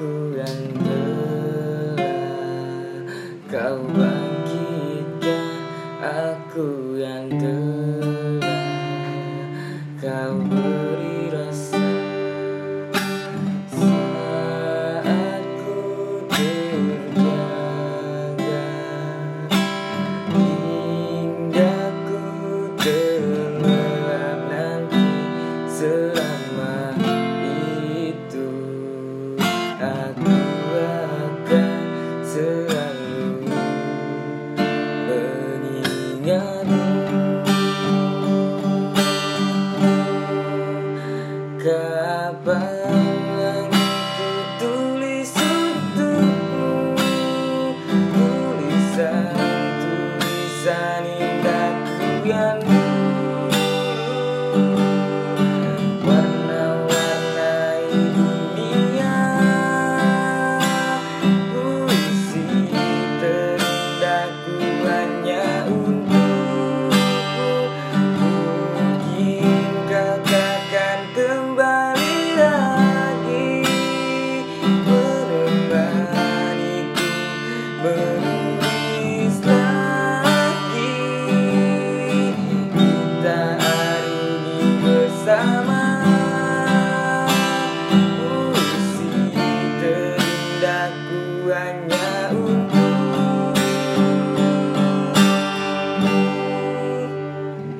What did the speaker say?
aku yang telah kau bangkitkan aku yang telah kau beri rasa saat ku turun denganmu Kapan ku tulis untukmu Tulisan, tulisan indahku yang bersama. Isi dendamku hanya